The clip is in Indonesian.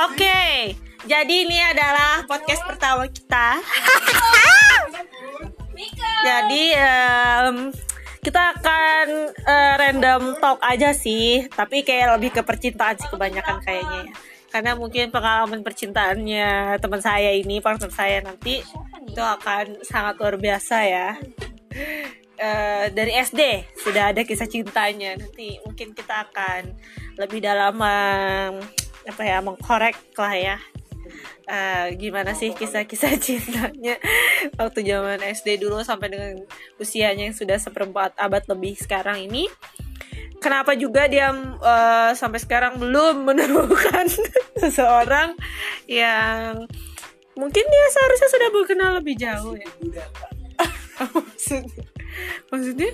Oke, jadi ini adalah podcast pertama kita. jadi em, kita akan eh, random talk aja sih, tapi kayak lebih ke percintaan sih kebanyakan kayaknya ya. Karena mungkin pengalaman percintaannya teman saya ini, partner saya nanti itu akan sangat luar biasa ya. Eh, dari SD sudah ada kisah cintanya. Nanti mungkin kita akan lebih dalam apa ya mengkorek lah ya. Eh, gimana sih kisah-kisah cintanya waktu zaman SD dulu sampai dengan usianya yang sudah seperempat abad lebih sekarang ini? Kenapa juga dia eh, sampai sekarang belum menemukan seseorang yang mungkin dia seharusnya sudah berkenal lebih jauh ya? Maksudnya? Maksudnya?